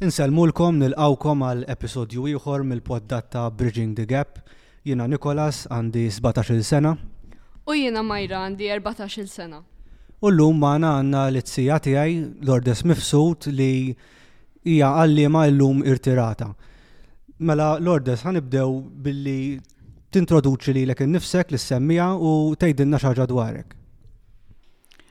Insellmulkom, nilqgħukom għal episodju ieħor mill-poddat ta' Bridging the Gap. Jiena Nicholas, għandi 17-il sena. U jiena Myra, għandi 14-il sena. U llum magħna għandna l-itzija tiegħi, Lourdes Mifsud, li hija għalliema llum irtirata. Mela, Lourdes, ħanibdew billi tintroduċi lilek innifsek, lis-semmiegħa u tgħidilna xi ħaġa dwarek.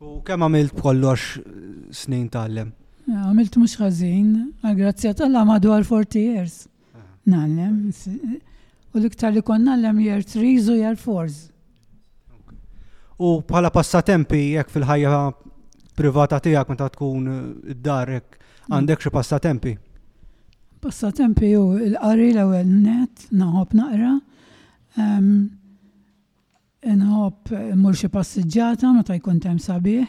U kemm għamilt b'kollox snin tgħallem? Għamilt mhux ħażin, għall-grazzja tal-Alla madwar 40 years. Nagħllem. U l-iktar li kont nagħllem year 3 u year 4. U bħala passatempi jekk fil-ħajja privata tiegħek meta tkun id-dar għandek xi passatempi? Passatempi hu l-qari l-ewwel net, naħob naqra. Inħobb immur xi passiġġata meta jkun temp sabiħ.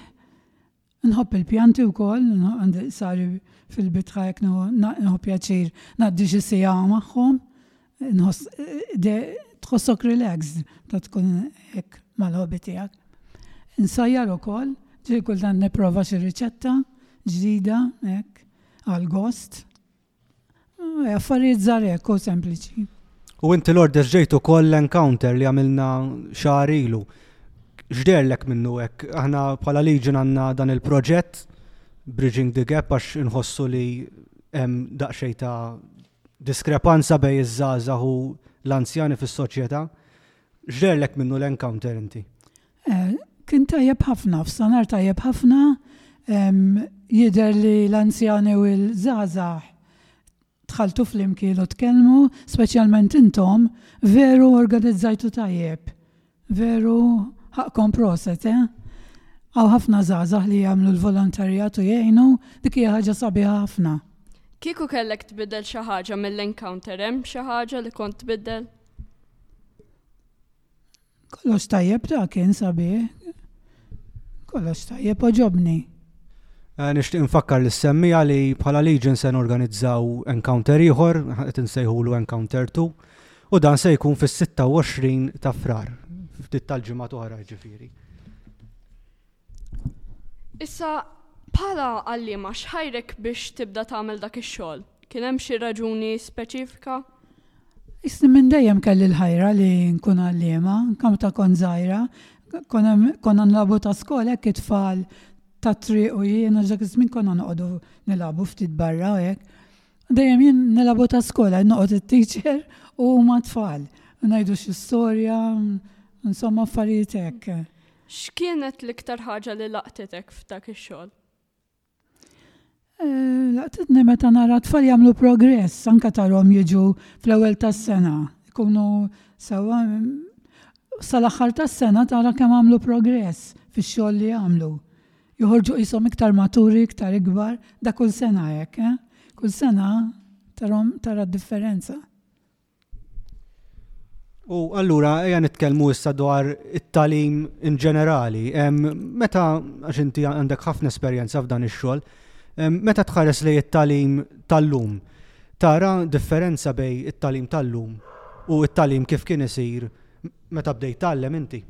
Inħobb il-pjanti wkoll, għandi sari fil-bitħa jekk nieħu nieħu pjaċir ngħaddi xi siegħa magħhom. Inħoss tħossok relaxed meta tkun hekk mal-hobby tiegħek. Insajjar ukoll, xi kultant nipprova xi riċetta ġdida hekk għall-gost. Eh, affarijiet żgħar hekk u sempliċi. U inti l-orders ġejt ukoll l-encounter li għamilna xahar ilu. X'derlek minnu hekk? Aħna bħala liġi għandna dan il-proġett Bridging the Gap għax inħossu li hemm daqsxejn ta' diskrepanza bej iż-żgħażagħ u l-anzjani fis-soċjetà. X'derlek minnu l-encounter inti? Kien tajjeb ħafna, f'sanar tajjeb ħafna, jidher li l-anzjani u l-żgħażagħ dħaltu flimkien u tkellmu, speċjalment intom, veru organizzajtu tajjeb, veru ħaqqkom proset, eh! Hawn ħafna żgħażagħ li jagħmlu l-volontarjat u jgħinu, dik hija ħaġa sabiħa ħafna. Kieku kellek tbiddel xi ħaġa mill-encounter hemm xi ħaġa li kont tbiddel? Kollox tajjeb ta' kien sabiħ. Kollox tajjeb għoġobni. Eh, nixtieq infakkar lis semmija li bħala Legion se norganizzaw encounter ieħor, qed insejħulu encounter 2, u dan se jkun fis-26 ta' frar, ftit tal-ġimgħa oħra ġifieri. Issa bħala għalliema x'ħajrek biex tibda tagħmel dak ix-xogħol? Kien hemm xi raġuni speċifika? Isni minn dejjem kelli l-ħajra li nkun għalliema, anke meta kont żgħira, konna nilagħbu ta' skola hekk it-tfal tat-triq u jien għax dak iż-żmien konna noqogħdu nilagħbu ftit barra u hekk. Dejjem jien nilagħbu ta' skola, noqgħod it-teacher u huma tfal. Ngħidu xi storja, insomma affarijiet hekk. X'kienet l-iktar ħaġa li laqtitek f'dak ix-xogħol? Laqtitni meta nara t-tfal jagħmlu progress, anke tarhom jiġu fl-ewwel tas-sena, ikunu sewwa sal-aħħar tas-sena tara kemm għamlu progress fix-xogħol li jagħmlu. Joħorġu qishom iktar maturi, iktar ikbar, dak kull sena hekk, eh? Kull sena tarhom tara d-differenza. U allura ejja nitkellmu issa dwar it-talim in ġenerali. Meta għax inti għandek ħafna esperjenza f'dan ix-xogħol, meta tħares lejn it-talim tal-lum, tara differenza bejn it-talim tal-lum u t-talim kif kien isir meta bdejt tgħallem inti?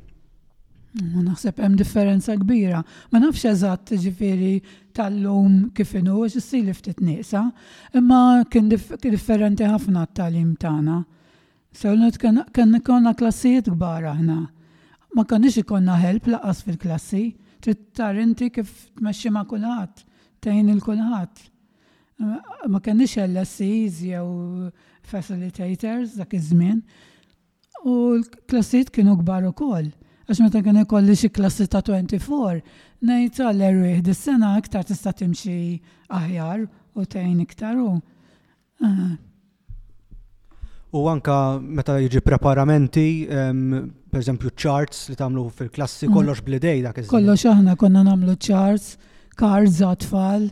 Ma naħseb hemm differenza kbira. Ma nafx eżatt ġifieri tal-lum kif inhu, issili ftit nieqsa, imma kien differenti ħafna t-tagħlim tagħna. Kien ikollna klassijiet kbar aħna. Ma konniex ikollna help lanqas fil-klassi. Trid tara inti kif tmexxi ma' kulħadd, tgħin lil kulħadd. Ma kenniex LSEs jew facilitators dak iż-żmien. U l-klassijiet kienu kbar ukoll, għax meta kien ikolli xi klassi ta' twenty four, ngħid għal erwieħ dis-sena iktar tista' timxi aħjar u tgħin iktar u. U anke meta jiġi preparamenti, pereżempju ċ-charts li tagħmlu fil-klassi kollox bl-idejn dak iż-żmien. Kollox aħna konna nagħmlu ċ-charts, cards għat-tfal.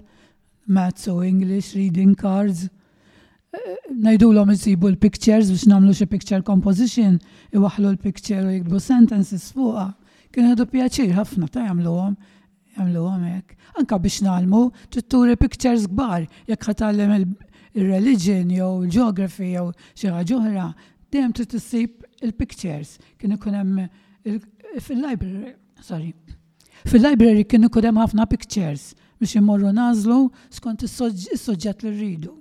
Maths u English, reading cards. Ngħidulhom isibu l-pictures biex nagħmlu xi picture composition, iwaħħlu l-picture u jiktbu sentences fuqha. Kienu jieħdu pjaċir ħafna ta' jagħmluhom jagħmluhom hekk. Anke biex ngħallmu trid turi pictures kbar jekk ħa tgħallem ir-reliġjon jew il-geography jew xi ħaġa oħra, dejjem trid issib il-pictures. Kien ikun hemm fil-library, sorry. Fil-library kien ikun hemm ħafna pictures biex immorru nagħżlu skont is-suġġett li rridu.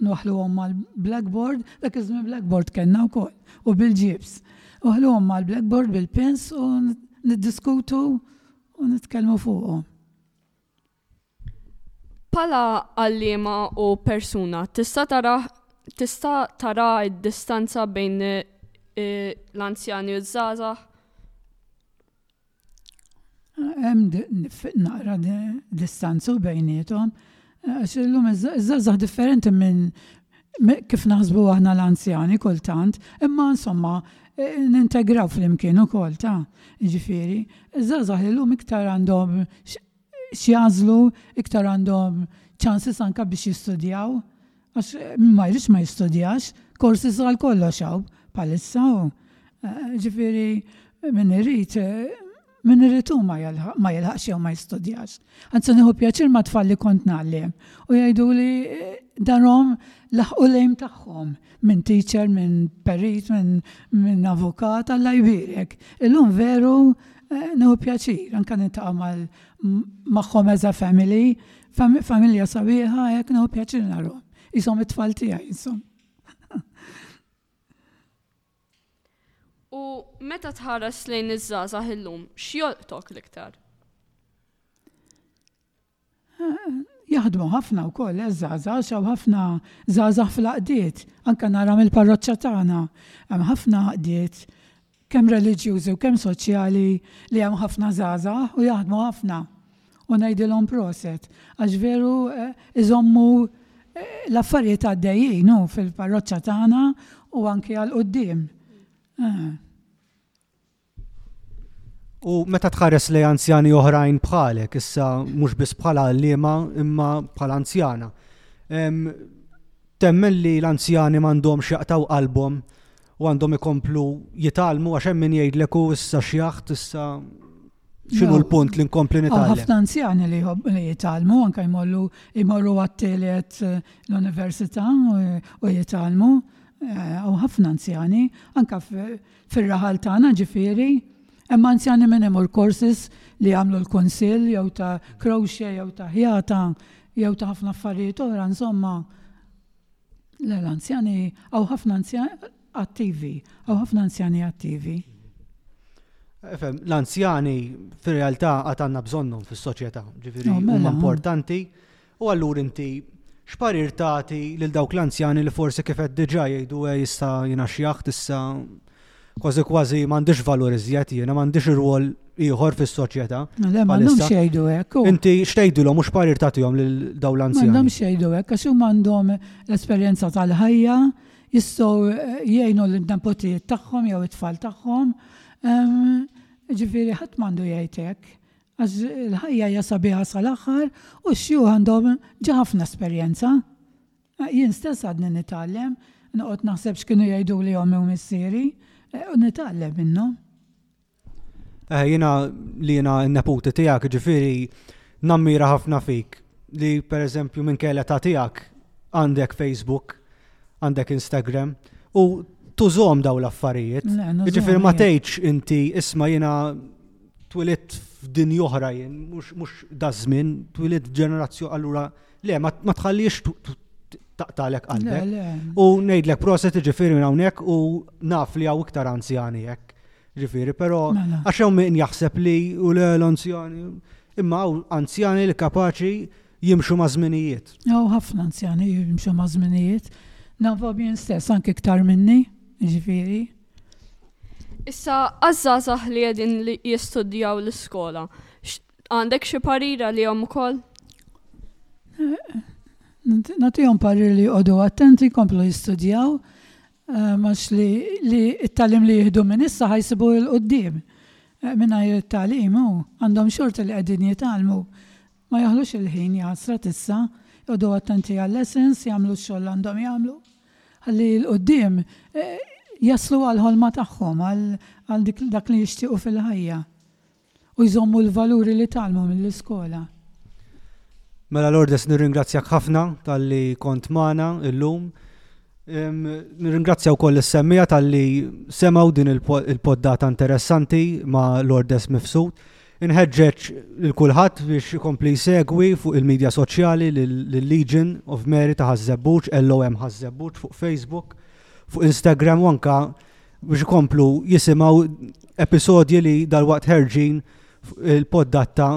Nwaħħluhom mal-blackboard, dak iż-żmien blackboard kellna wkoll, u bil-ġibs. Waħħluhom mal-blackboard bil-pens u niddiskutu u nitkellmu fuqhom. Bħala għalliema u persuna tista' tarah tista' tara d-distanza bejn l-anzjani u ż-żgħażagħ? Hemm naqra distanza bejniethom għax illum iż-żgħażagħ differenti minn kif naħsbu aħna l-anzjani kultant, imma insomma nintegraw flimkien ukoll ta' jiġifieri. Iż-żgħażagħ illum iktar għandhom x'jagħżlu, iktar għandhom chances anke biex jistudjaw. Għax min ma jridx ma jistudjax, courses għal kollox hawn bħalissa u ġifieri min irid min irid hu ma jilħaqx jew ma jistudjax. Anzi nieħu pjaċir ma' tfal li kont ngħallem u jgħiduli darhom laħqu l-aim tagħhom minn teacher, minn perit, minn min avukat, Alla jbierek. Illum veru eh, nieħu pjaċir, anke nintaqa' mal magħhom as a family, familja sabiħa hekk nieħu pjaċir narhom. Isom it-tfal tiegħi isom. U meta tħares lejn iż-żgħażagħ illum, x'jolqtok l-iktar? Jaħdmu ħafna wkoll eh, żgħażagħ, xaw ħafna żgħażagħ fil-għaqdiet, anke nara mill-parroċċa tagħna. Hemm ħafna għaqdiet kemm reliġjużi u kemm soċjali li hemm ħafna żgħażagħ u jaħdmu ħafna. U ngħidilhom proset, għax veru eh, iżommu eh, l-affarijiet għaddejjin fil-parroċċa tagħna u anke għal qudiem. Eh. U meta tħares lejn anzjani oħrajn bħalek, issa mhux biss bħala għalliema imma bħala anzjana, temmen li l-anzjani m'għandhomx jaqtaw qalbhom u għandhom ikomplu jitalmu għax hemm min jgħidlek u issa xjaħt issa xinu l-punt li nkompli nitgħallem. Ħafna anzjani li li jitalmu anke jmollu jmorru għat-tielet eh, l-università eh, u jitalmu eh, u ħafna anzjani anke Fir-raħal tagħna ġifieri, hemm anzjani minn imur courses li jagħmlu l-Kunsill jew ta' crochet jew ta' ħjata jew ta' ħafna affarijiet oħra insomma le l-anzjani hawn ħafna anzjani attivi, hawn ħafna anzjani attivi. Efem, l-anzjani fir-realtà għad għandna bżonnhom fis-soċjetà, ġifieri huma importanti U allura inti x'parir tagħti lil dawk l-anzjani li forsi kif għedt diġà jgħidu eh issa jiena xjaħt issa kważi kważi m'għandix valur iżjed jiena m'għandix irwol ieħor fis-soċjetà. Le m'għandhomx jgħidu hekk. Inti x'tgħidilhom u x'parir tagħtihom lil dawn l-anzjani? M'għandhomx jgħidu hekk għax huma għandhom l-esperjenza tal-ħajja, jistgħu jgħinu lin-nepotijiet tagħhom jew it-tfal tagħhom. Ġifieri ħadd m'għandu jgħid hekk. Għax il-ħajja hija sabiħa sal-aħħar u x-xjuħ għandhom ġa ħafna esperjenza. Jien stess għadni nitgħallem, noqgħod naħseb x'kienu jgħiduli ommi u missieri, u nitgħallem minnhom. Eh, jiena li jiena n-neputi tiegħek, ġifieri nammira ħafna fik li per eżempju minn kella ta' tiegħek għandek Facebook, għandek Instagram u tużom daw l-affarijiet. Ġifir ma tgħidx inti isma' jiena Twilidt f'dinja oħra jien, mhux daż-żmien, twilidt f'ġenerazzjoni allura le ma tħallix taqtalek qalbek. U ngħidlek proset ġifieri minn hawnhekk u naf li hawn iktar anzjani hekk. Ġifieri, però mela. għax hawn min jaħseb li u le l-anzjani. Imma hawn anzjani li kapaċi jimxu maż-żminijiet. Hawn ħafna anzjani li jimxu maż-żminijiet. Nafu b'jien stess anke iktar minni, jiġifieri. Issa għaż-żgħażagħ li qegħdin li jistudjaw l-iskola, għandek xi parira li hemm ukoll? Natihom parir li jqogħdu attenti jkomplu jistudjaw għax li li t-talim li jieħdu minn issa ħajsibu l-qoddim. Mingħajr it-talim hu għandhom xorta li qegħdin jitgħallmu Ma jaħlux il-ħin jahasrat issa, joqogħdu attenti għal-lessons, jagħmlu x-xogħol li għandhom jagħmlu, ħalli 'l quddiem jaslu għall-ħolma tagħhom, għal dak li jixtiequ fil-ħajja, u jżommu l-valuri li tgħallmu mill-iskola. Mela Lourdes nirringrazzjak ħafna talli kont magħna llum. Nirringrazzja wkoll is-semmiegħa talli semgħu din il-poddata interessanti ma' Lourdes Mifsud. Inħeġġeġ lil kulħadd biex ikompli jsegwi fuq il-midja soċjali lil-Legion of Mary ta' Ħaż-Żebbuġ, LOM Ħaż-Żebbuġ fuq Facebook, fuq Instagram u anke biex ikomplu jisimgħu episodji li dalwaqt ħerġin fuq il-poddatta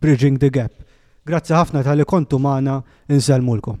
Bridging the Gap. Grazzi ħafna talli kontu magħna, insellmulkom.